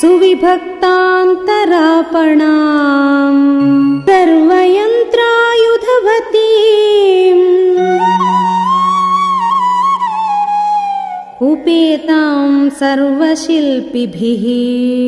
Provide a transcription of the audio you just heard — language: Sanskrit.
सुविभक्तान्तरापणायन्त्रायुधवती उपेताम् सर्वशिल्पिभिः।